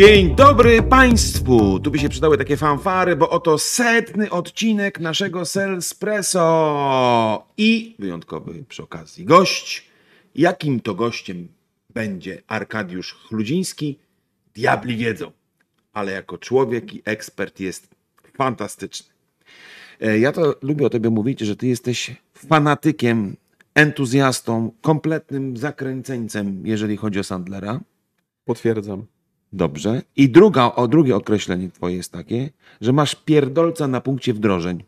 Dzień dobry Państwu! Tu by się przydały takie fanfary, bo oto setny odcinek naszego Selspresso i wyjątkowy przy okazji gość. Jakim to gościem będzie Arkadiusz Chludziński? Diabli wiedzą, ale jako człowiek i ekspert jest fantastyczny. E, Ja to lubię o tobie mówić, że ty jesteś fanatykiem, entuzjastą, kompletnym zakręceńcem, jeżeli chodzi o Sandlera. Potwierdzam. Dobrze. I druga, o drugie określenie twoje jest takie, że masz pierdolca na punkcie wdrożeń.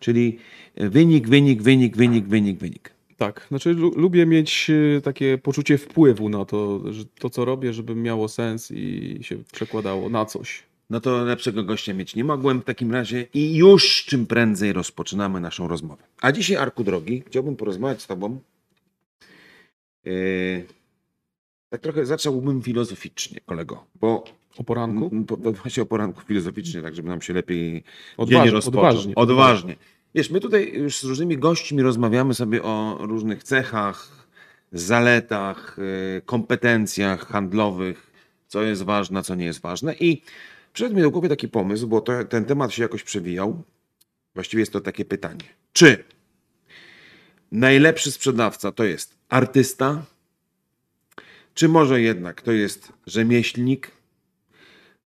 Czyli wynik, wynik, wynik, wynik, wynik, wynik. Tak, znaczy lu- lubię mieć y, takie poczucie wpływu na to, że to co robię, żeby miało sens i się przekładało na coś. No to lepszego gościa mieć nie mogłem w takim razie i już czym prędzej rozpoczynamy naszą rozmowę. A dzisiaj, Arku drogi, chciałbym porozmawiać z tobą. Yy, tak trochę zacząłbym filozoficznie, kolego, bo O poranku? Po- Właśnie o poranku filozoficznie, tak żeby nam się lepiej dzień rozpoczął. odważnie, Odważnie. Wiesz, my tutaj już z różnymi gośćmi rozmawiamy sobie o różnych cechach, zaletach, y, kompetencjach handlowych, co jest ważne, co nie jest ważne. I przyszedł mi do głowy taki pomysł, bo to, ten temat się jakoś przewijał. Właściwie jest to takie pytanie. Czy najlepszy sprzedawca to jest artysta, czy może jednak to jest rzemieślnik,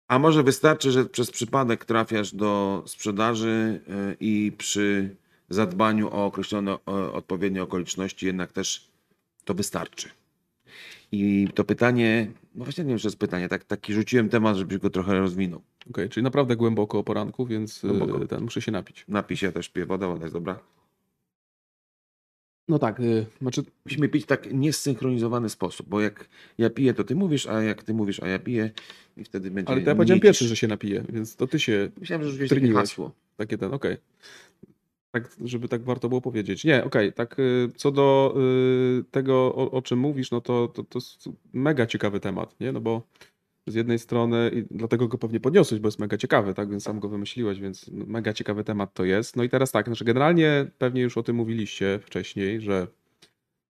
a może wystarczy, że przez przypadek trafiasz do sprzedaży y, i przy zadbaniu o określone odpowiednie okoliczności jednak też to wystarczy. I to pytanie, no właśnie nie wiem, czy to jest pytanie, tak, taki rzuciłem temat, żebyś go trochę rozwinął. Okej, czyli naprawdę głęboko o poranku, więc Głęboko. ten muszę się napić. Napij się też, piję wodę, woda jest dobra. No tak, y, znaczy Musimy pić tak niesynchronizowany sposób, bo jak ja piję, to ty mówisz, a jak ty mówisz, a ja piję i wtedy będzie ale to ja powiedziałem pierwszy, że się napiję, więc to ty się Myślałem, że rzuciłeś takie hasło. takie ten, okej. Tak, żeby tak warto było powiedzieć. Nie, okej, tak y, co do y, tego, o, o czym mówisz, no to, to, to jest mega ciekawy temat, nie? No bo z jednej strony, i dlatego go pewnie podniosłeś, bo jest mega ciekawy, tak? Więc sam go wymyśliłeś, więc no, mega ciekawy temat to jest. No i teraz tak, znaczy generalnie pewnie już o tym mówiliście wcześniej, że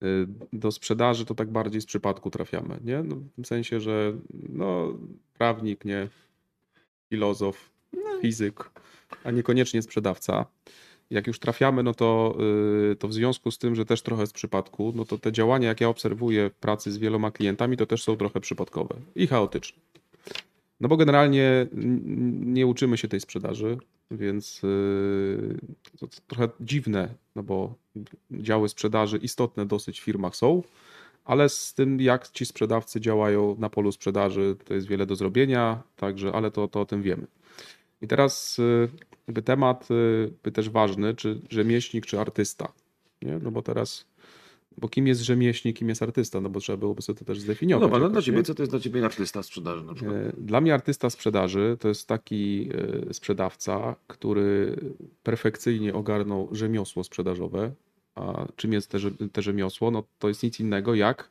y, do sprzedaży to tak bardziej z przypadku trafiamy, nie? No, w tym sensie, że no, prawnik, nie, filozof, fizyk, a niekoniecznie sprzedawca. Jak już trafiamy, no to, y, to w związku z tym, że też trochę z przypadku, no to te działania, jak ja obserwuję w pracy z wieloma klientami, to też są trochę przypadkowe i chaotyczne. No bo generalnie nie uczymy się tej sprzedaży, więc y, to trochę dziwne, no bo działy sprzedaży istotne dosyć w firmach są, ale z tym, jak ci sprzedawcy działają na polu sprzedaży, to jest wiele do zrobienia, także, ale to, to o tym wiemy. I teraz y, jakby temat y, by też ważny, czy rzemieślnik, czy artysta. Nie? No bo teraz, bo kim jest rzemieślnik, kim jest artysta, no bo trzeba byłoby sobie to też No zdefiniować. no jakoś, dla ciebie, nie? co to jest dla ciebie artysta sprzedaży na przykład? E, Dla mnie artysta sprzedaży to jest taki e, sprzedawca, który perfekcyjnie ogarnął rzemiosło sprzedażowe. A czym jest te, rze- te rzemiosło? No to jest nic innego jak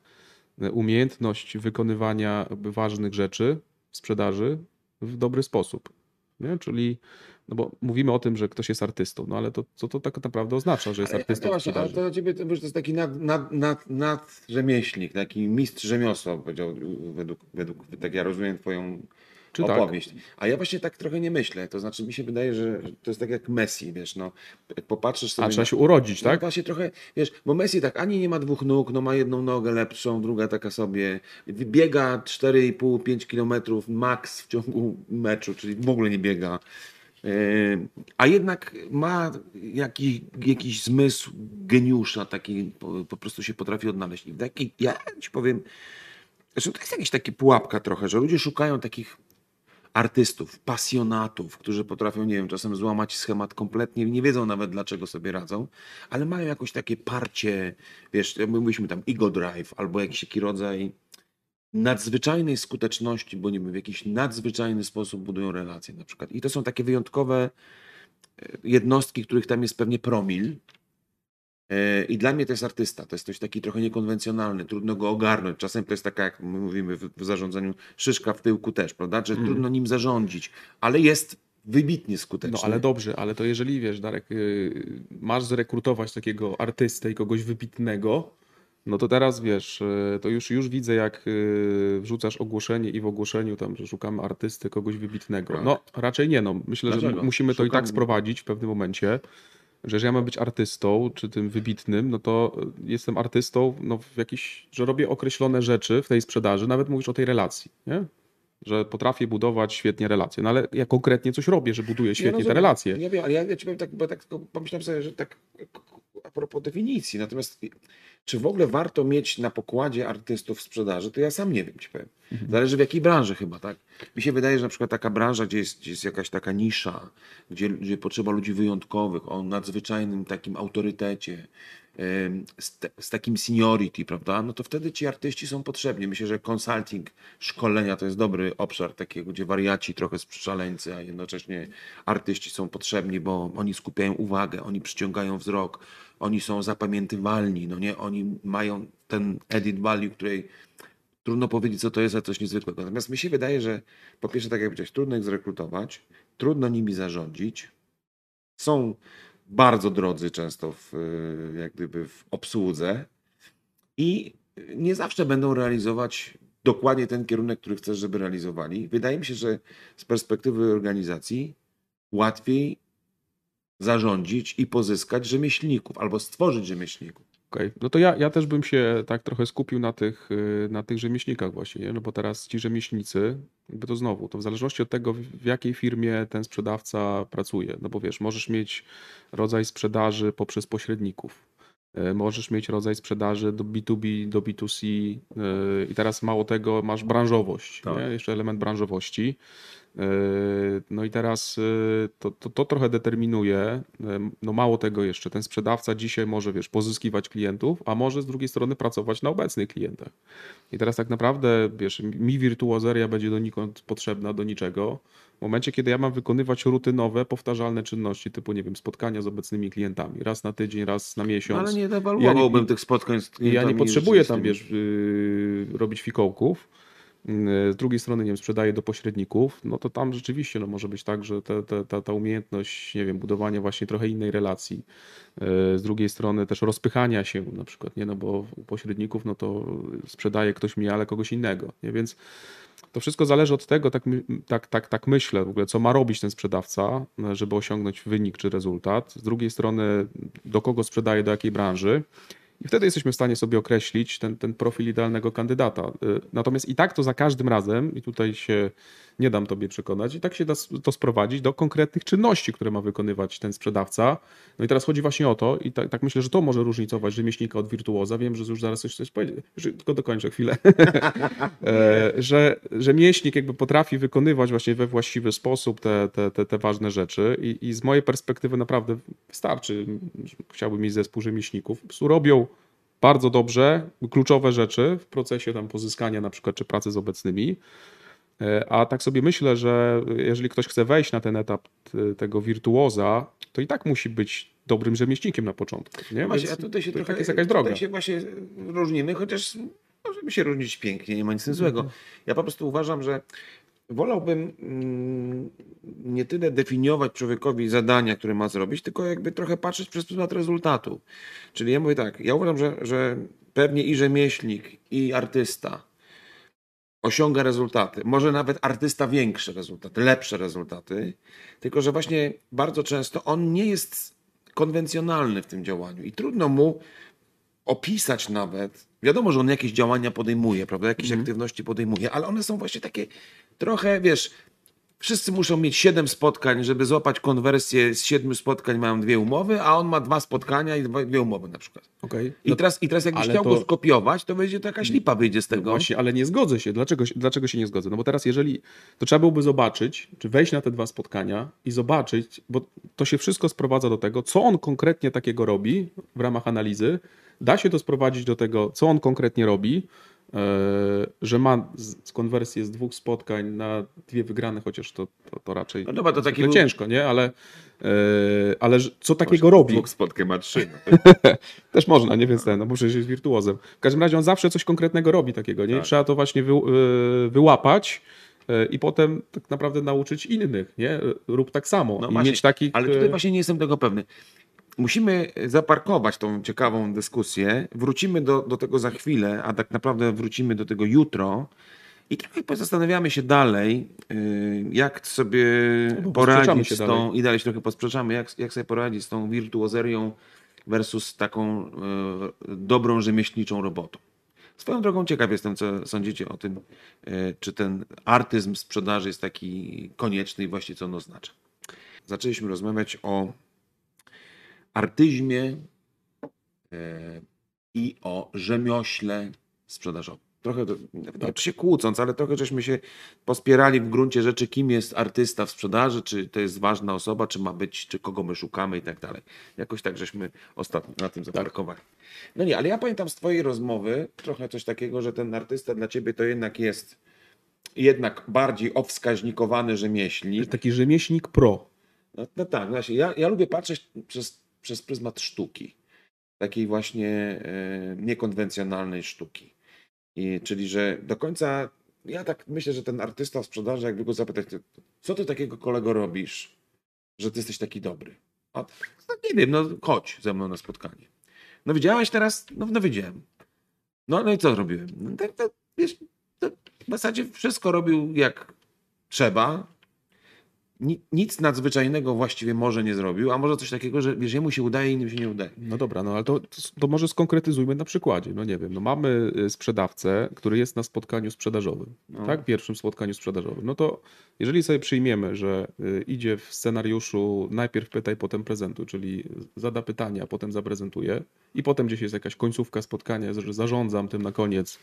umiejętność wykonywania ważnych rzeczy w sprzedaży w dobry sposób. Nie? Czyli, no bo mówimy o tym, że ktoś jest artystą, no ale to co to tak naprawdę oznacza, że jest Ale- artystą właśnie, ale to dla ciebie to, to jest taki nad, nad, nad, nad rzemieślnik, taki mistrz rzemiosła, powiedział, według, według, tak ja rozumiem twoją Czy tak? opowieść. A ja właśnie tak trochę nie myślę, to znaczy mi się wydaje, że to jest tak jak Messi, wiesz, no, jak popatrzysz sobie A trzeba się urodzić, No tak? właśnie trochę, wiesz, bo Messi tak ani nie ma dwóch nóg, no ma jedną nogę lepszą, druga taka sobie, biega 4,5-5 kilometrów max w ciągu meczu, czyli w ogóle nie biega. Yy, A jednak ma jakiś, jakiś zmysł geniusza, taki po, po prostu się potrafi odnaleźć. I taki, ja ci powiem, że to jest jakaś taka pułapka trochę, że ludzie szukają takich artystów, pasjonatów, którzy potrafią, nie wiem, czasem złamać schemat kompletnie, nie wiedzą nawet dlaczego sobie radzą, ale mają jakoś takie parcie, wiesz, my mówiliśmy tam ego drive albo jakiś taki rodzaj nadzwyczajnej skuteczności, bo nie wiem, w jakiś nadzwyczajny sposób budują relacje na przykład. I to są takie wyjątkowe e, jednostki, których tam jest pewnie promil. E, I dla mnie to jest artysta. To jest ktoś taki trochę niekonwencjonalny, trudno go ogarnąć. Czasem to jest taka, jak my mówimy w, zarządzaniu, szyszka w tyłku też, prawda? Że trudno nim zarządzić, ale jest wybitnie skuteczny. No ale dobrze, ale to jeżeli wiesz, Darek, yy, masz zrekrutować takiego artystę i kogoś wybitnego, No to teraz wiesz, y, to już, już widzę, jak y, wrzucasz ogłoszenie i w ogłoszeniu tam, że szukamy artysty, kogoś wybitnego. Tak. No raczej nie, no. Myślę, że Dlaczego? musimy to i tak sprowadzić w pewnym momencie, że jeżeli ja mam być artystą, czy tym wybitnym, no to y, jestem artystą, no w jakiś, że robię określone rzeczy w tej sprzedaży, nawet mówisz o tej relacji, nie? Że potrafię budować świetnie relacje. No ale ja konkretnie coś robię, że buduję świetnie te rozumiem. relacje. Ja wiem, ale ja, ja ci powiem tak, bo tak pomyślałem sobie, że tak a propos definicji, natomiast czy w ogóle warto mieć na pokładzie artystów w sprzedaży, to ja sam nie wiem, ci powiem. Mhm. Zależy w jakiej branży chyba, tak? Mi się wydaje, że na przykład taka branża, gdzie jest, gdzie jest jakaś taka nisza, gdzie, gdzie potrzeba ludzi wyjątkowych, o nadzwyczajnym takim autorytecie, z, te, z takim seniority, prawda? No to wtedy ci artyści są potrzebni. Myślę, że consulting, szkolenia to jest dobry obszar takiego, gdzie wariaci trochę szaleńcy, a jednocześnie artyści są potrzebni, bo oni skupiają uwagę, oni przyciągają wzrok, oni są zapamiętywalni, no nie? Oni mają ten edit value, której trudno powiedzieć, co to jest, ale coś niezwykłego. Natomiast mi się wydaje, że po pierwsze, tak jak powiedziałeś, trudno ich zrekrutować, trudno nimi zarządzić, są bardzo drodzy często w, y, jak gdyby w obsłudze i nie zawsze będą realizować dokładnie ten kierunek, który chcesz, żeby realizowali. Wydaje mi się, że z perspektywy organizacji łatwiej zarządzić i pozyskać rzemieślników albo stworzyć rzemieślników. Okej, no to ja, ja też bym się tak trochę skupił na tych, y, na tych rzemieślnikach właśnie, nie? no bo teraz ci rzemieślnicy, jakby to znowu, to w zależności od tego, w jakiej firmie ten sprzedawca pracuje, no bo wiesz, możesz mieć rodzaj sprzedaży poprzez pośredników, możesz mieć rodzaj sprzedaży do B2B, do B2C y, i teraz mało tego, masz branżowość, Tak. jeszcze element branżowości. Yy, No i teraz to, to, to trochę determinuje, no mało tego jeszcze, ten sprzedawca dzisiaj może, wiesz, pozyskiwać klientów, a może z drugiej strony pracować na obecnych klientach. I teraz tak naprawdę, wiesz, mi wirtuozeria będzie donikąd potrzebna, do niczego. W momencie, kiedy ja mam wykonywać rutynowe, powtarzalne czynności, typu, nie wiem, spotkania z obecnymi klientami, raz na tydzień, raz na miesiąc. No, ale nie dewaluowałbym Ja tych spotkań z I ja nie klientami potrzebuję tam, wiesz, yy, robić fikołków. Yy, Z drugiej strony, nie wiem, sprzedaję do pośredników, no to tam rzeczywiście no, może być tak, że te, ta, ta umiejętność, nie wiem, budowania właśnie trochę innej relacji. Yy, Z drugiej strony też rozpychania się na przykład, nie, no bo u pośredników, no to sprzedaje ktoś mi, ale kogoś innego, nie, więc to wszystko zależy od tego, tak, tak, tak, tak myślę w ogóle, co ma robić ten sprzedawca, żeby osiągnąć wynik czy rezultat. Z drugiej strony, do kogo sprzedaje, do jakiej branży. I wtedy jesteśmy w stanie sobie określić ten, ten profil idealnego kandydata. Y, Natomiast i tak to za każdym razem, i tutaj się nie dam tobie przekonać, i tak się da to sprowadzić do konkretnych czynności, które ma wykonywać ten sprzedawca. No i teraz chodzi właśnie o to, i tak, tak myślę, że to może różnicować rzemieślnika od wirtuoza. Wiem, że już zaraz coś, coś powiedzieć, tylko dokończę chwilę. E, że rzemieślnik jakby potrafi wykonywać właśnie we właściwy sposób te, te, te, te ważne rzeczy i, i z mojej perspektywy naprawdę wystarczy. Chciałbym mieć zespół rzemieślników. Po robią bardzo dobrze kluczowe rzeczy w procesie tam pozyskania na przykład czy pracy z obecnymi. E, A tak sobie myślę, że jeżeli ktoś chce wejść na ten etap t- tego wirtuoza, to i tak musi być dobrym rzemieślnikiem na początku. Nie? Właśnie, Więc a tutaj się to i trochę, tak jest jakaś droga. Tutaj się właśnie różnimy, chociaż możemy się różnić pięknie, nie ma nic złego. Mhm. Ja po prostu uważam, że wolałbym mm, nie tyle definiować człowiekowi zadania, które ma zrobić, tylko jakby trochę patrzeć przez pryzmat rezultatu. Czyli ja mówię tak, ja uważam, że, że pewnie i rzemieślnik, i artysta osiąga rezultaty. Może nawet artysta większe rezultaty, lepsze rezultaty, tylko że właśnie bardzo często on nie jest konwencjonalny w tym działaniu i trudno mu opisać nawet. Wiadomo, że on jakieś działania podejmuje, prawda? Jakieś aktywności podejmuje, ale one są właśnie takie trochę, wiesz, wszyscy muszą mieć siedem spotkań, żeby złapać konwersję z siedmiu spotkań mają dwie umowy, a on ma dwa spotkania i dwie umowy na przykład. Okej. I, teraz, I teraz jakbyś chciał to- go skopiować, to wyjdzie to jakaś lipa wyjdzie z tego. Właśnie, ale nie zgodzę się. Dlaczego, się- dlaczego się nie zgodzę? No bo teraz, jeżeli to trzeba byłoby zobaczyć, czy wejść na te dwa spotkania i zobaczyć, bo to się wszystko sprowadza do tego, co on konkretnie takiego robi w ramach analizy. Da się to sprowadzić do tego, co on konkretnie robi, że ma z, konwersję z dwóch spotkań na dwie wygrane, chociaż to, to, to raczej No dobra, to taki był- ciężko, nie? Ale, e, ale co takiego robi? Dwóch spotkań ma trzy. Też można, nie? Więc ten, no bo przecież jest wirtuozem. W każdym razie on zawsze coś konkretnego robi takiego, nie? Tak. Trzeba to właśnie wy, y, wyłapać i potem tak naprawdę nauczyć innych, nie? Rób tak samo No i właśnie, mieć takich... Ale tutaj właśnie nie jestem tego pewny. Musimy zaparkować tą ciekawą dyskusję. Wrócimy do, do tego za chwilę, a tak naprawdę wrócimy do tego jutro. I trochę pozastanawiamy się dalej, y, jak sobie No, poradzić z tą, dalej. i dalej się trochę posprzeczamy, jak, jak sobie poradzić z tą wirtuozerią versus taką y, dobrą rzemieślniczą robotą. Swoją drogą ciekaw jestem, co sądzicie o tym, y, czy ten artyzm sprzedaży jest taki konieczny i właściwie co on oznacza. Zaczęliśmy rozmawiać o artyzmie e, i o rzemiośle sprzedażowym. Trochę, to, nie się kłócąc, ale trochę żeśmy się pospierali w gruncie rzeczy, kim jest artysta w sprzedaży, czy to jest ważna osoba, czy ma być, czy kogo my szukamy i tak dalej. Jakoś tak żeśmy ostatnio na tym zaparkowali. No nie, ale ja pamiętam z twojej rozmowy trochę coś takiego, że ten artysta dla ciebie to jednak jest jednak bardziej obwskaźnikowany rzemieślnik. Taki rzemieślnik pro. No, no tak, właśnie. Ja, ja lubię patrzeć przez, przez pryzmat sztuki. Takiej właśnie e, niekonwencjonalnej sztuki. I, czyli, że do końca, ja tak myślę, że ten artysta w sprzedaży, jakby go zapytać, co ty takiego kolego robisz, że ty jesteś taki dobry? A, no, nie wiem, no chodź ze mną na spotkanie. No widziałeś teraz? No, no widziałem. No, no i co zrobiłem? No, to, to, wiesz, to w zasadzie wszystko robił jak trzeba, nic nadzwyczajnego właściwie może nie zrobił, a może coś takiego, że wiesz, jemu się udaje, innym się nie udaje. No dobra, no ale to, to może skonkretyzujmy na przykładzie. No nie wiem, no mamy y, sprzedawcę, który jest na spotkaniu sprzedażowym, No. tak? Pierwszym spotkaniu sprzedażowym. No to jeżeli sobie przyjmiemy, że y, idzie w scenariuszu najpierw pytaj, potem prezentuj, czyli zada pytania, potem zaprezentuje i potem gdzieś jest jakaś końcówka spotkania, że zarządzam tym na koniec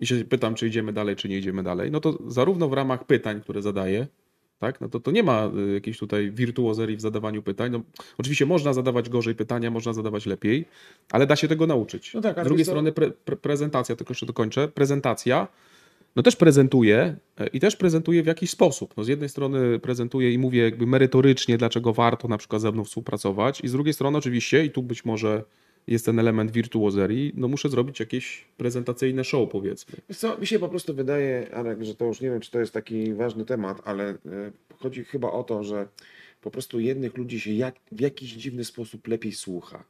i się pytam, czy idziemy dalej, czy nie idziemy dalej, no to zarówno w ramach pytań, które zadaję, tak? No to, to nie ma y, jakiejś tutaj wirtuozerii w zadawaniu pytań. No, oczywiście można zadawać gorzej pytania, można zadawać lepiej, ale da się tego nauczyć. No tak, Z drugiej strony pre, pre, prezentacja, tylko jeszcze dokończę, prezentacja no też prezentuje e, i też prezentuje w jakiś sposób. No z jednej strony prezentuję i mówię jakby merytorycznie, dlaczego warto na przykład ze mną współpracować i z drugiej strony oczywiście, i tu być może jest ten element wirtuozerii, no muszę zrobić jakieś prezentacyjne show powiedzmy. Co, mi się po prostu wydaje, Arek, że to już nie wiem, czy to jest taki ważny temat, ale e, chodzi chyba o to, że po prostu jednych ludzi się jak, w jakiś dziwny sposób lepiej słucha.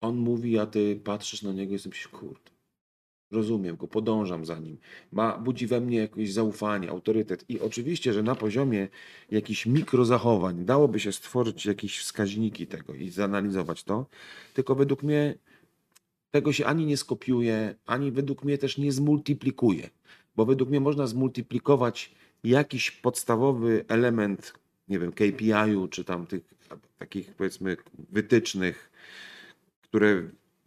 On mówi, a ty patrzysz na niego i myślisz, kurde, rozumiem go, podążam za nim. Ma, budzi we mnie jakieś zaufanie, autorytet. I oczywiście, że na poziomie jakichś mikrozachowań dałoby się stworzyć jakieś wskaźniki tego i zanalizować to, tylko według mnie tego się ani nie skopiuje, ani według mnie też nie zmultiplikuje. Bo według mnie można zmultiplikować jakiś podstawowy element, nie wiem, KPI-u, czy tam tych takich powiedzmy wytycznych, które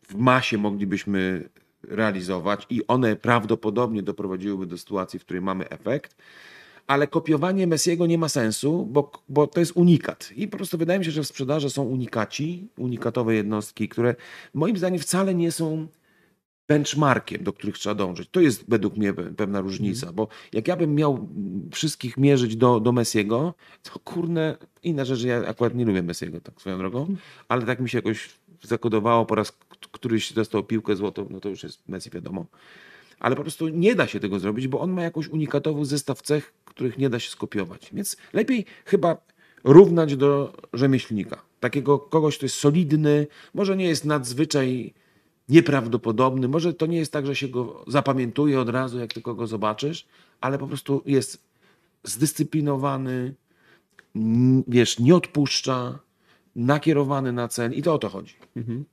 w masie moglibyśmy realizować i one prawdopodobnie doprowadziłyby do sytuacji, w której mamy efekt, ale kopiowanie Messiego nie ma sensu, bo, bo to jest unikat. I po prostu wydaje mi się, że w sprzedaży są unikaci, unikatowe jednostki, które moim zdaniem wcale nie są benchmarkiem, do których trzeba dążyć. To jest według mnie pe- pewna różnica, bo jak ja bym miał wszystkich mierzyć do, do Messiego, to kurne, inna rzecz, że ja akurat nie lubię Messiego, tak swoją drogą, ale tak mi się jakoś zakodowało po raz któryś dostał piłkę złotą, no to już jest Messi wiadomo. Ale po prostu nie da się tego zrobić, bo on ma jakąś unikatowy zestaw cech, których nie da się skopiować. Więc lepiej chyba równać do rzemieślnika. Takiego kogoś, kto jest solidny, może nie jest nadzwyczaj nieprawdopodobny, może to nie jest tak, że się go zapamiętuje od razu, jak tylko go zobaczysz, ale po prostu jest zdyscyplinowany, wiesz, nie odpuszcza, nakierowany na cel i to o to chodzi. Mhm.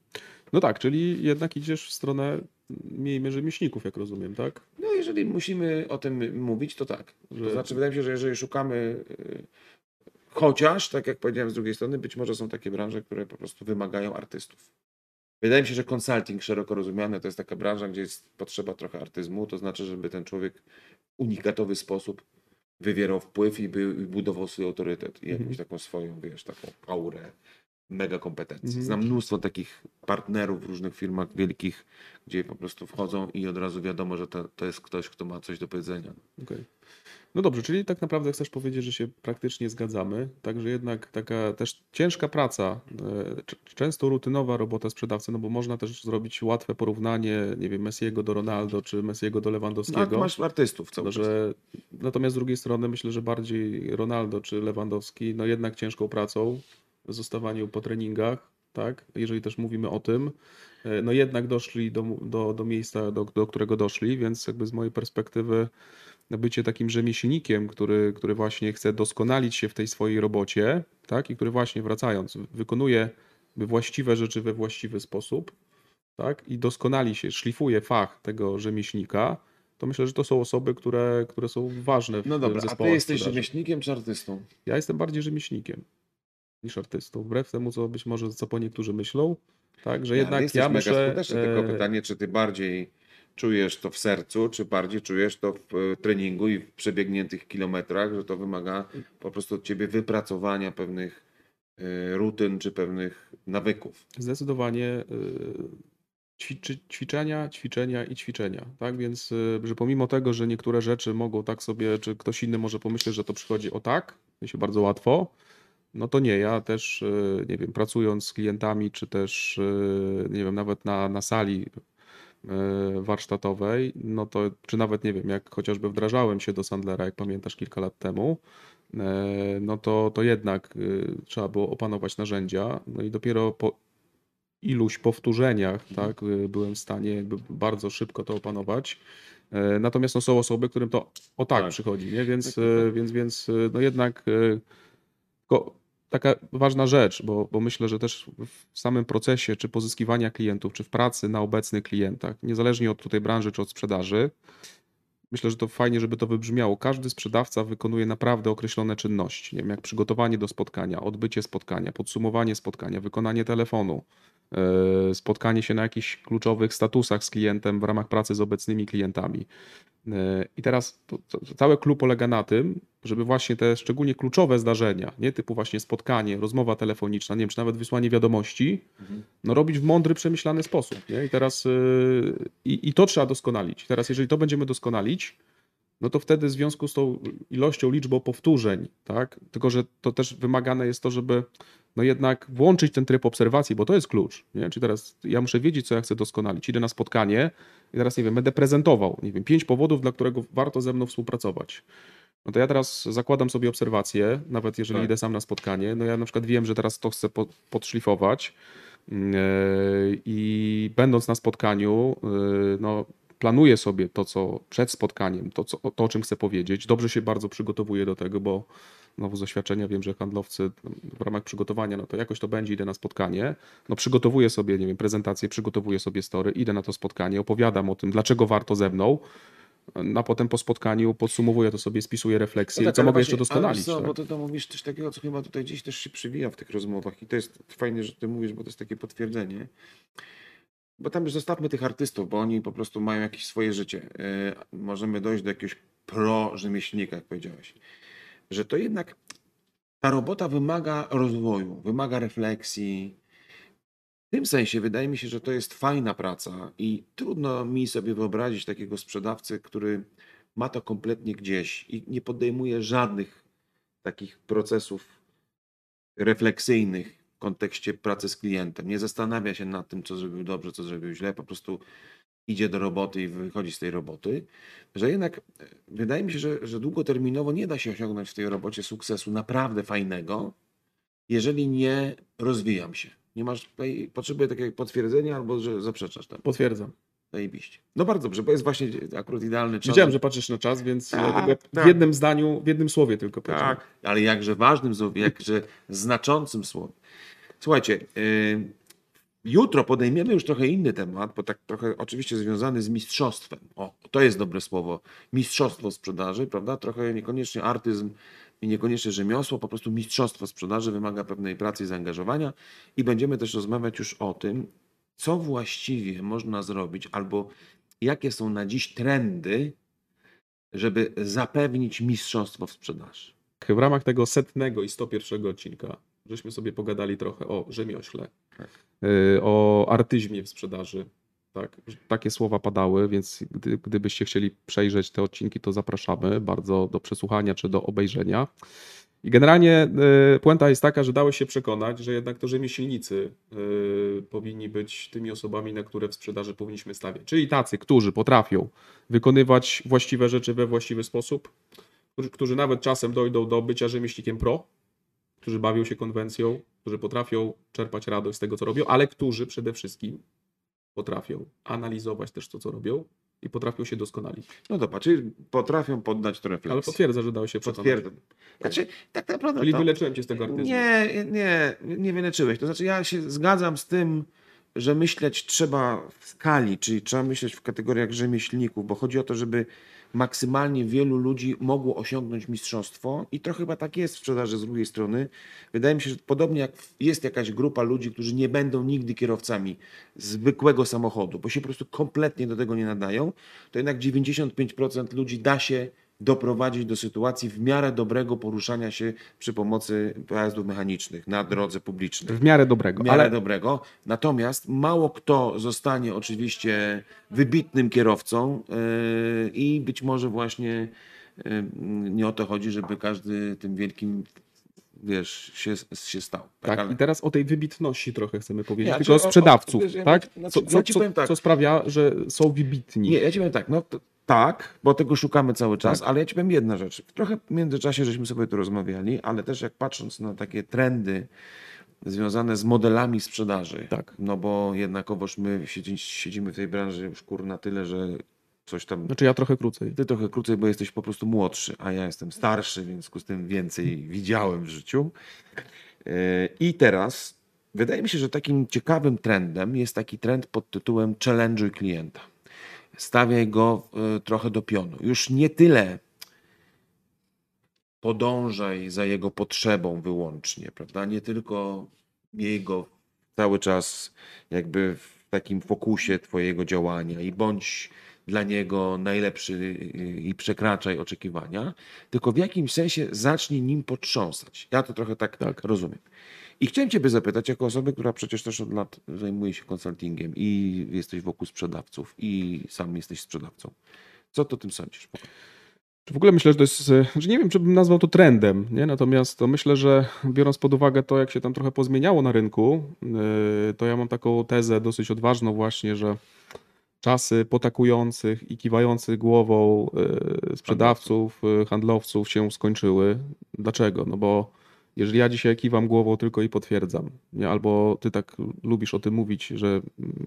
No tak, czyli jednak idziesz w stronę, miejmy rzemieślników, jak rozumiem, tak? No jeżeli musimy o tym mówić, to tak. To Że- znaczy, wydaje mi się, że jeżeli szukamy, y, chociaż, tak jak powiedziałem z drugiej strony, być może są takie branże, które po prostu wymagają artystów. Wydaje mi się, że consulting szeroko rozumiany to jest taka branża, gdzie jest potrzeba trochę artyzmu, to znaczy, żeby ten człowiek w unikatowy sposób wywierał wpływ i, by, i budował swój autorytet i jakąś Mhm. taką swoją, wiesz, taką aurę mega kompetencji. Mhm. Znam mnóstwo takich partnerów w różnych firmach wielkich, gdzie po prostu wchodzą i od razu wiadomo, że to, to jest ktoś, kto ma coś do powiedzenia. Okej. No dobrze, czyli tak naprawdę chcesz powiedzieć, że się praktycznie zgadzamy, także jednak taka też ciężka praca, e, często rutynowa robota sprzedawcy, no bo można też zrobić łatwe porównanie, nie wiem, Messiego do Ronaldo, czy Messiego do No, Lewandowskiego. masz artystów cały No, że, natomiast z drugiej strony myślę, że bardziej Ronaldo czy Lewandowski, no jednak ciężką pracą, zostawaniu po treningach, tak? Jeżeli też mówimy o tym, e, no jednak doszli do, do, do miejsca, do, do którego doszli, więc jakby z mojej perspektywy bycie takim rzemieślnikiem, który, który właśnie chce doskonalić się w tej swojej robocie, tak? I który właśnie wracając, wykonuje właściwe rzeczy we właściwy sposób, tak? I doskonali się, szlifuje fach tego rzemieślnika, to myślę, że to są osoby, które, które są ważne w No dobra, a ty jesteś sprzedaży. rzemieślnikiem czy artystą? Ja jestem bardziej rzemieślnikiem niż artystą, wbrew temu, co być może co po niektórzy myślą, tak, że ale jednak ja mega myślę... skuteczny, tylko e, pytanie, czy ty bardziej czujesz to w sercu, czy bardziej czujesz to w e, treningu i w przebiegniętych kilometrach, że to wymaga po prostu od ciebie wypracowania pewnych e, rutyn, czy pewnych nawyków. Zdecydowanie ćwiczy, ćwiczenia, ćwiczenia i ćwiczenia, tak? Więc, że pomimo tego, że niektóre rzeczy mogą tak sobie, czy ktoś inny może pomyśleć, że to przychodzi o tak, się bardzo łatwo, no to nie. Ja też, nie wiem, pracując z klientami, czy też, nie wiem, nawet na, na sali warsztatowej, no to, czy nawet, nie wiem, jak chociażby wdrażałem się do Sandlera, jak pamiętasz, kilka lat temu, e, no to, to jednak y, trzeba było opanować narzędzia, no i dopiero po iluś powtórzeniach, tak, y, byłem w stanie jakby bardzo szybko to opanować. E, Natomiast no, są osoby, którym to o tak, Tak. przychodzi, nie? Więc, Tak, e, więc, więc e, no jednak e, tylko taka ważna rzecz, bo, bo myślę, że też w samym procesie, czy pozyskiwania klientów, czy w pracy na obecnych klientach, niezależnie od tutaj branży, czy od sprzedaży, myślę, że to fajnie, żeby to wybrzmiało. Każdy sprzedawca wykonuje naprawdę określone czynności, nie wiem, jak przygotowanie do spotkania, odbycie spotkania, podsumowanie spotkania, wykonanie telefonu, spotkanie się na jakichś kluczowych statusach z klientem w ramach pracy z obecnymi klientami. E, I teraz to, to, całe klub polega na tym, żeby właśnie te szczególnie kluczowe zdarzenia, nie typu właśnie spotkanie, rozmowa telefoniczna, nie wiem, czy nawet wysłanie wiadomości, no robić w mądry, przemyślany sposób. Nie? I teraz yy, i, i to trzeba doskonalić. Teraz, jeżeli to będziemy doskonalić, no to wtedy w związku z tą ilością, liczbą powtórzeń, tak? Tylko, że to też wymagane jest to, żeby no jednak włączyć ten tryb obserwacji, bo to jest klucz. Nie? Czyli teraz ja muszę wiedzieć, co ja chcę doskonalić. Idę na spotkanie i teraz, nie wiem, będę prezentował, nie wiem, pięć powodów, dla którego warto ze mną współpracować. No to ja teraz zakładam sobie obserwacje, nawet jeżeli Tak. idę sam na spotkanie. No ja na przykład wiem, że teraz to chcę po, podszlifować yy, i będąc na spotkaniu, yy, no planuję sobie to, co przed spotkaniem, to, co, to, o czym chcę powiedzieć. Dobrze się bardzo przygotowuję do tego, bo znowu z doświadczenia wiem, że handlowcy w ramach przygotowania, no to jakoś to będzie, idę na spotkanie, no przygotowuję sobie, nie wiem, prezentację, przygotowuję sobie story, idę na to spotkanie, opowiadam o tym, dlaczego warto ze mną, no, a potem po spotkaniu podsumowuję to sobie, spisuję refleksję, co ale mogę jeszcze właśnie- ale doskonalić. Co, tak? bo ty to mówisz coś takiego, co chyba tutaj gdzieś też się przywija w tych rozmowach i to jest fajnie, że ty mówisz, bo to jest takie potwierdzenie. Bo tam już zostawmy tych artystów, bo oni po prostu mają jakieś swoje życie. Yy, możemy dojść do jakiegoś pro-rzemieślnika, jak powiedziałeś. Że to jednak ta robota wymaga rozwoju, wymaga refleksji. W tym sensie wydaje mi się, że to jest fajna praca i trudno mi sobie wyobrazić takiego sprzedawcę, który ma to kompletnie gdzieś i nie podejmuje żadnych takich procesów refleksyjnych kontekście pracy z klientem. Nie zastanawia się nad tym, co zrobił dobrze, co zrobił źle, po prostu idzie do roboty i wychodzi z tej roboty. Że jednak e, wydaje mi się, że, że długoterminowo nie da się osiągnąć w tej robocie sukcesu naprawdę fajnego, jeżeli nie rozwijam się. Nie masz tutaj, potrzebuję takiego potwierdzenia albo że zaprzeczasz tam. Potwierdzam. Zajebiście. No bardzo dobrze, bo jest właśnie akurat idealny czas. Wiedziałem, że patrzysz na czas, więc Tak, dlatego tak. w jednym zdaniu, w jednym słowie tylko powiedziałem. Tak, ale jakże ważnym słowem, jakże znaczącym słowem. Słuchajcie, y, jutro podejmiemy już trochę inny temat, bo tak trochę oczywiście związany z mistrzostwem. O, to jest dobre słowo. Mistrzostwo sprzedaży, prawda? Trochę niekoniecznie artyzm i niekoniecznie rzemiosło, po prostu mistrzostwo sprzedaży wymaga pewnej pracy i zaangażowania i będziemy też rozmawiać już o tym, co właściwie można zrobić albo jakie są na dziś trendy, żeby zapewnić mistrzostwo w sprzedaży. W ramach tego setnego i 101 odcinka żeśmy sobie pogadali trochę o rzemiośle, Tak. y, o artyzmie w sprzedaży. Tak, takie słowa padały, więc gdy, gdybyście chcieli przejrzeć te odcinki, to zapraszamy bardzo do przesłuchania czy do obejrzenia. I generalnie y, puenta jest taka, że dałeś się przekonać, że jednak to rzemieślnicy y, powinni być tymi osobami, na które w sprzedaży powinniśmy stawiać. Czyli tacy, którzy potrafią wykonywać właściwe rzeczy we właściwy sposób, którzy, którzy nawet czasem dojdą do bycia rzemieślnikiem pro, którzy bawią się konwencją, którzy potrafią czerpać radość z tego, co robią, ale którzy przede wszystkim potrafią analizować też to, co robią i potrafią się doskonalić. No dobra, czyli potrafią poddać to refleksji. Ale potwierdza, że dało się. Potwierdzam. Znaczy, tak naprawdę Czyli to... wyleczyłem cię z tego artyzmu. Nie, nie, nie wyleczyłeś. To znaczy ja się zgadzam z tym, że myśleć trzeba w skali, czyli trzeba myśleć w kategoriach rzemieślników, bo chodzi o to, żeby maksymalnie wielu ludzi mogło osiągnąć mistrzostwo i trochę chyba tak jest w sprzedaży z drugiej strony. Wydaje mi się, że podobnie jak jest jakaś grupa ludzi, którzy nie będą nigdy kierowcami zwykłego samochodu, bo się po prostu kompletnie do tego nie nadają, to jednak 95% ludzi da się doprowadzić do sytuacji w miarę dobrego poruszania się przy pomocy pojazdów mechanicznych na drodze publicznej. W miarę dobrego. W miarę ale dobrego. Natomiast mało kto zostanie oczywiście wybitnym kierowcą yy, i być może właśnie yy, nie o to chodzi, żeby każdy tym wielkim wiesz, się, się stał. tak, Ale- i teraz o tej wybitności trochę chcemy powiedzieć, Nie, tylko o o- o- sprzedawców, wiesz, ja- tak? znaczy, Co, ja co, tak. co sprawia, że są wybitni. Nie, ja ci powiem tak, no to, tak, bo tego szukamy cały czas, ale ja ci powiem jedna rzecz. Trochę w międzyczasie żeśmy sobie tu rozmawiali, ale też jak patrząc na takie trendy związane z modelami sprzedaży, Tak. no bo jednakowoż my siedzi, siedzimy w tej branży już kur na tyle, że coś tam... Znaczy ja trochę krócej. Ty trochę krócej, bo jesteś po prostu młodszy, a ja jestem starszy, więc w związku z tym więcej widziałem w życiu. Yy, I teraz wydaje mi się, że takim ciekawym trendem jest taki trend pod tytułem challenge'uj klienta. Stawiaj go y, trochę do pionu. Już nie tyle podążaj za jego potrzebą wyłącznie, prawda? Nie tylko miej go cały czas jakby w takim fokusie twojego działania i bądź dla niego najlepszy y, i przekraczaj oczekiwania, tylko w jakimś sensie zacznij nim potrząsać. Ja to trochę tak, Tak. rozumiem. I chciałem Ciebie zapytać, jako osoby, która przecież też od lat zajmuje się konsultingiem i jesteś wokół sprzedawców i sam jesteś sprzedawcą. Co ty o tym sądzisz? W ogóle myślę, że to jest, e, że nie wiem, czy bym nazwał to trendem, nie? natomiast to myślę, że biorąc pod uwagę to, jak się tam trochę pozmieniało na rynku, yy, to ja mam taką tezę dosyć odważną właśnie, że czasy potakujących i kiwających głową yy, sprzedawców, yy, handlowców się skończyły. Dlaczego? No bo jeżeli ja dzisiaj kiwam głową tylko i potwierdzam, nie? albo ty tak lubisz o tym mówić, że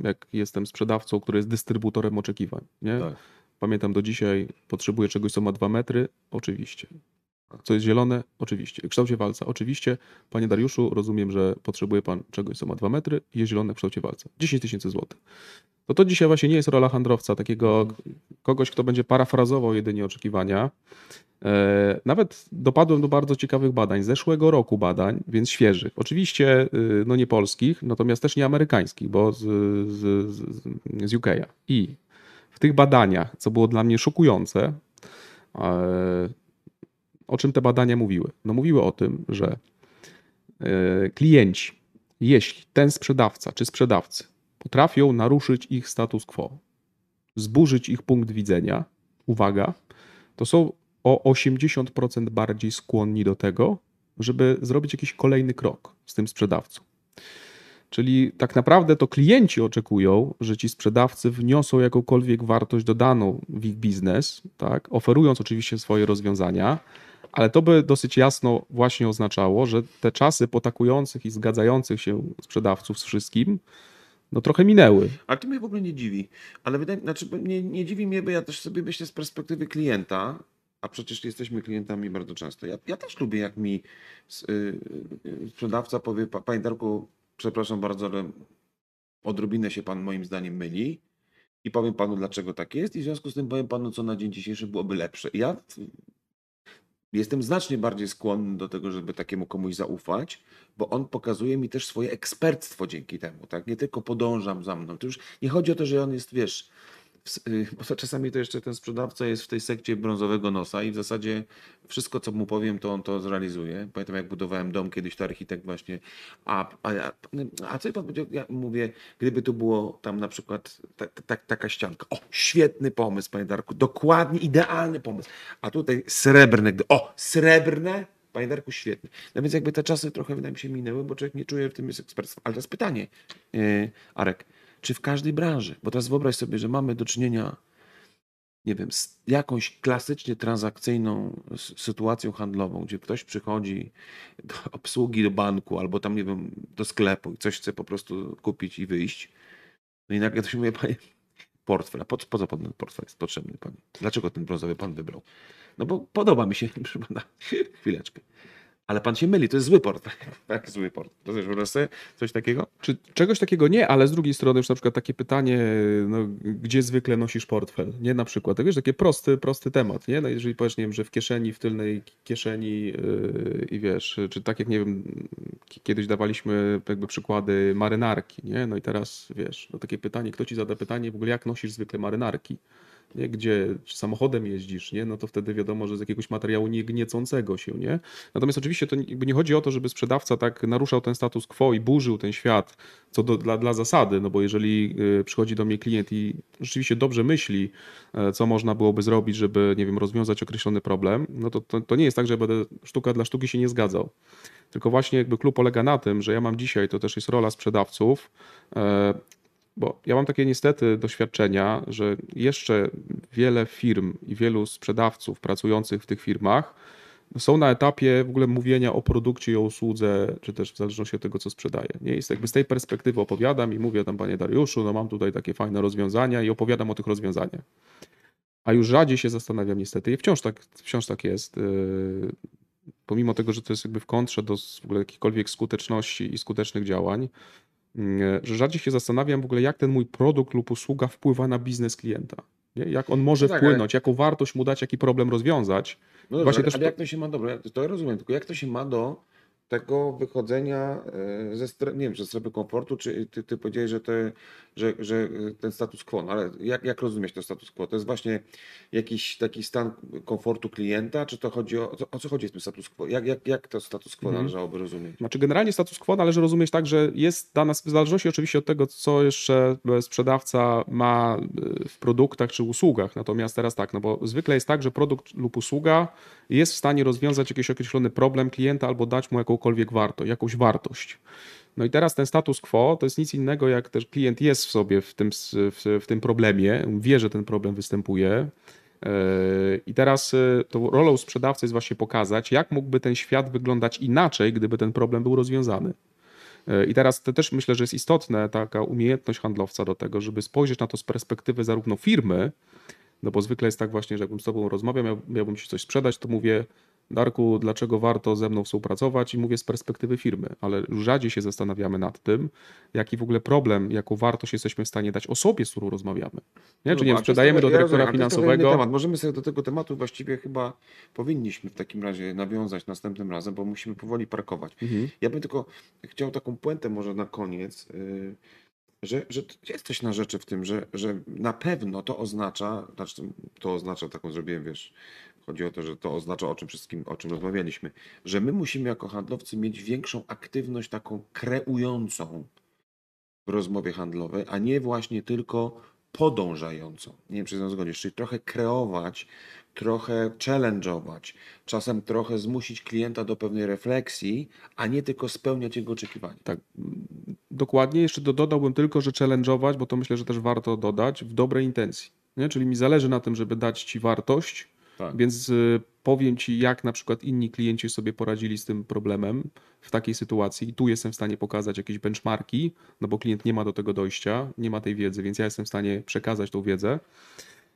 jak jestem sprzedawcą, który jest dystrybutorem oczekiwań, nie? Tak. Pamiętam do dzisiaj, potrzebuję czegoś, co ma dwa metry? Oczywiście. Co jest zielone? Oczywiście. W kształcie walca? Oczywiście. Panie Dariuszu, rozumiem, że potrzebuje pan czegoś, co ma dwa metry i jest zielone w kształcie walca. 10 tysięcy złotych. No to dzisiaj właśnie nie jest rola handlowca, takiego kogoś, kto będzie parafrazował jedynie oczekiwania. E, Nawet dopadłem do bardzo ciekawych badań, zeszłego roku badań, więc świeżych. Oczywiście y, no nie polskich, natomiast też nie amerykańskich, bo z, z, z, z UK. I w tych badaniach, co było dla mnie szokujące, e, o czym te badania mówiły? No mówiły o tym, że e, klienci, jeśli ten sprzedawca czy sprzedawcy potrafią naruszyć ich status quo, zburzyć ich punkt widzenia, uwaga, to są o 80% bardziej skłonni do tego, żeby zrobić jakiś kolejny krok z tym sprzedawcą. Czyli tak naprawdę to klienci oczekują, że ci sprzedawcy wniosą jakąkolwiek wartość dodaną w ich biznes, tak? oferując oczywiście swoje rozwiązania, ale to by dosyć jasno właśnie oznaczało, że te czasy potakujących i zgadzających się sprzedawców z wszystkim, no trochę minęły. Ale to mnie w ogóle nie dziwi. Ale wydaje znaczy nie, nie dziwi mnie, bo ja też sobie myślę z perspektywy klienta, a przecież jesteśmy klientami bardzo często. Ja, ja też lubię, jak mi y, y, sprzedawca powie, "Pa- panie Darku, przepraszam bardzo, ale odrobinę się pan moim zdaniem myli i powiem panu, dlaczego tak jest i w związku z tym powiem panu, co na dzień dzisiejszy byłoby lepsze. Ja jestem znacznie bardziej skłonny do tego, żeby takiemu komuś zaufać, bo on pokazuje mi też swoje ekspertstwo dzięki temu, tak? Nie tylko podążam za mną. To już nie chodzi o to, że on jest, wiesz, y, bo czasami to jeszcze ten sprzedawca jest w tej sekcie brązowego nosa i w zasadzie wszystko, co mu powiem, to on to zrealizuje. Pamiętam, jak budowałem dom kiedyś, to architekt właśnie, a, a, a, co pan powiedział? Ja mówię, gdyby tu było tam na przykład ta, ta, taka ścianka. O, świetny pomysł, panie Darku, dokładnie, idealny pomysł. A tutaj srebrne, o, srebrne, Panie Darku, świetnie. No więc jakby te czasy trochę wydaje mi się minęły, bo człowiek nie czuje, w tym jest ekspertstwo. Ale teraz pytanie, yy, Arek, czy w każdej branży, bo teraz wyobraź sobie, że mamy do czynienia nie wiem, z jakąś klasycznie transakcyjną sytuacją handlową, gdzie ktoś przychodzi do obsługi do banku albo tam, nie wiem, do sklepu i coś chce po prostu kupić i wyjść. No i nagle ktoś mówi, panie, portfel. A po, po co ten portfel jest potrzebny pani? Dlaczego ten brązowy pan wybrał? No bo podoba mi się, chwileczkę. Ale pan się myli, to jest zły port. Tak, zły port. To też wyobraź sobie coś takiego? Czy czegoś takiego nie, ale z drugiej strony już na przykład takie pytanie, no, gdzie zwykle nosisz portfel, nie? Na przykład, to wiesz, taki prosty, prosty temat, nie? No jeżeli powiesz, nie wiem, że w kieszeni, w tylnej kieszeni yy, i wiesz, czy tak jak, nie wiem, kiedyś dawaliśmy jakby przykłady marynarki, nie? No i teraz, wiesz, no takie pytanie, kto ci zada pytanie w ogóle, jak nosisz zwykle marynarki? Nie? gdzie samochodem jeździsz, nie? no to wtedy wiadomo, że z jakiegoś materiału nie gniecącego się. Nie? Natomiast oczywiście to nie chodzi o to, żeby sprzedawca tak naruszał ten status quo i burzył ten świat co do, dla, dla zasady, no bo jeżeli y, przychodzi do mnie klient i rzeczywiście dobrze myśli, e, co można byłoby zrobić, żeby, nie wiem, rozwiązać określony problem, no to, to, to nie jest tak, że będę sztuka dla sztuki się nie zgadzał. Tylko właśnie jakby klub polega na tym, że ja mam dzisiaj, to też jest rola sprzedawców, e, bo ja mam takie niestety doświadczenia, że jeszcze wiele firm i wielu sprzedawców pracujących w tych firmach są na etapie w ogóle mówienia o produkcie i o usłudze, czy też w zależności od tego, co sprzedaję. Nie jest jakby z tej perspektywy opowiadam i mówię tam, panie Dariuszu, no mam tutaj takie fajne rozwiązania i opowiadam o tych rozwiązaniach. A już rzadziej się zastanawiam niestety i wciąż tak, wciąż tak jest. Yy, pomimo tego, że to jest jakby w kontrze do w ogóle jakiejkolwiek skuteczności i skutecznych działań, że rzadziej się zastanawiam w ogóle, jak ten mój produkt lub usługa wpływa na biznes klienta. Nie? Jak on może no tak, wpłynąć, ale... jaką wartość mu dać, jaki problem rozwiązać. No dobrze, Właśnie ale, też... ale jak to się ma, dobra, to ja rozumiem, tylko jak to się ma do tego wychodzenia e, ze strefy, nie wiem, ze strefy komfortu, czy ty, ty powiedziałeś, że, te, że, że ten status quo, no ale jak, jak rozumieć to status quo? To jest właśnie jakiś taki stan komfortu klienta, czy to chodzi o, o co chodzi z tym status quo? Jak, jak, jak to status quo mhm. należałoby rozumieć? Znaczy generalnie status quo należy rozumieć tak, że jest dana, w zależności oczywiście od tego, co jeszcze sprzedawca ma e, w produktach czy usługach, natomiast teraz tak, no bo zwykle jest tak, że produkt lub usługa jest w stanie rozwiązać jakiś określony problem klienta albo dać mu jakąkolwiek wartość, jakąś wartość. No i teraz ten status quo to jest nic innego, jak też klient jest w sobie w tym, w, w tym problemie, wie, że ten problem występuje. E, I teraz e, to rolą sprzedawcy jest właśnie pokazać, jak mógłby ten świat wyglądać inaczej, gdyby ten problem był rozwiązany. E, I teraz to też myślę, że jest istotne taka umiejętność handlowca do tego, żeby spojrzeć na to z perspektywy zarówno firmy, no bo zwykle jest tak właśnie, że jakbym z tobą rozmawiał, miał, miałbym ci coś sprzedać, to mówię, Darku, dlaczego warto ze mną współpracować? I mówię z perspektywy firmy, ale rzadziej się zastanawiamy nad tym, jaki w ogóle problem, jaką wartość jesteśmy w stanie dać osobie, z którą rozmawiamy. Nie? No Czy nie wiem, sprzedajemy do dyrektora ja finansowego. Temat. Możemy sobie do tego tematu właściwie chyba powinniśmy w takim razie nawiązać następnym razem, bo musimy powoli parkować. Mhm. Ja bym tylko chciał taką puentę może na koniec. Yy że, że jest coś na rzeczy w tym, że, że na pewno to oznacza, znaczy to oznacza taką zrobiłem, wiesz, chodzi o to, że to oznacza o czym wszystkim, o czym rozmawialiśmy, że my musimy jako handlowcy mieć większą aktywność taką kreującą w rozmowie handlowej, a nie właśnie tylko podążającą. Nie wiem, czy z zgodzisz, czyli trochę kreować, trochę challenge'ować, czasem trochę zmusić klienta do pewnej refleksji, a nie tylko spełniać jego oczekiwania. Tak, dokładnie. Jeszcze dodałbym tylko, że challenge'ować, bo to myślę, że też warto dodać, w dobrej intencji. Nie? Czyli mi zależy na tym, żeby dać Ci wartość, tak. więc y, powiem Ci, jak na przykład inni klienci sobie poradzili z tym problemem w takiej sytuacji. I tu jestem w stanie pokazać jakieś benchmarki, no bo klient nie ma do tego dojścia, nie ma tej wiedzy, więc ja jestem w stanie przekazać tą wiedzę.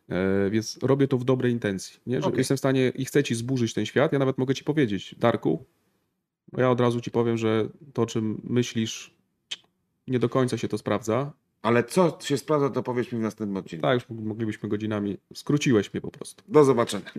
E, więc robię to w dobrej intencji. Nie? Że okay. Jestem w stanie i chcę ci zburzyć ten świat. Ja nawet mogę ci powiedzieć, Darku, ja od razu ci powiem, że to, o czym myślisz, nie do końca się to sprawdza. Ale co się sprawdza, to powiedz mi w następnym odcinku. Tak, już moglibyśmy godzinami. Skróciłeś mnie po prostu. Do zobaczenia.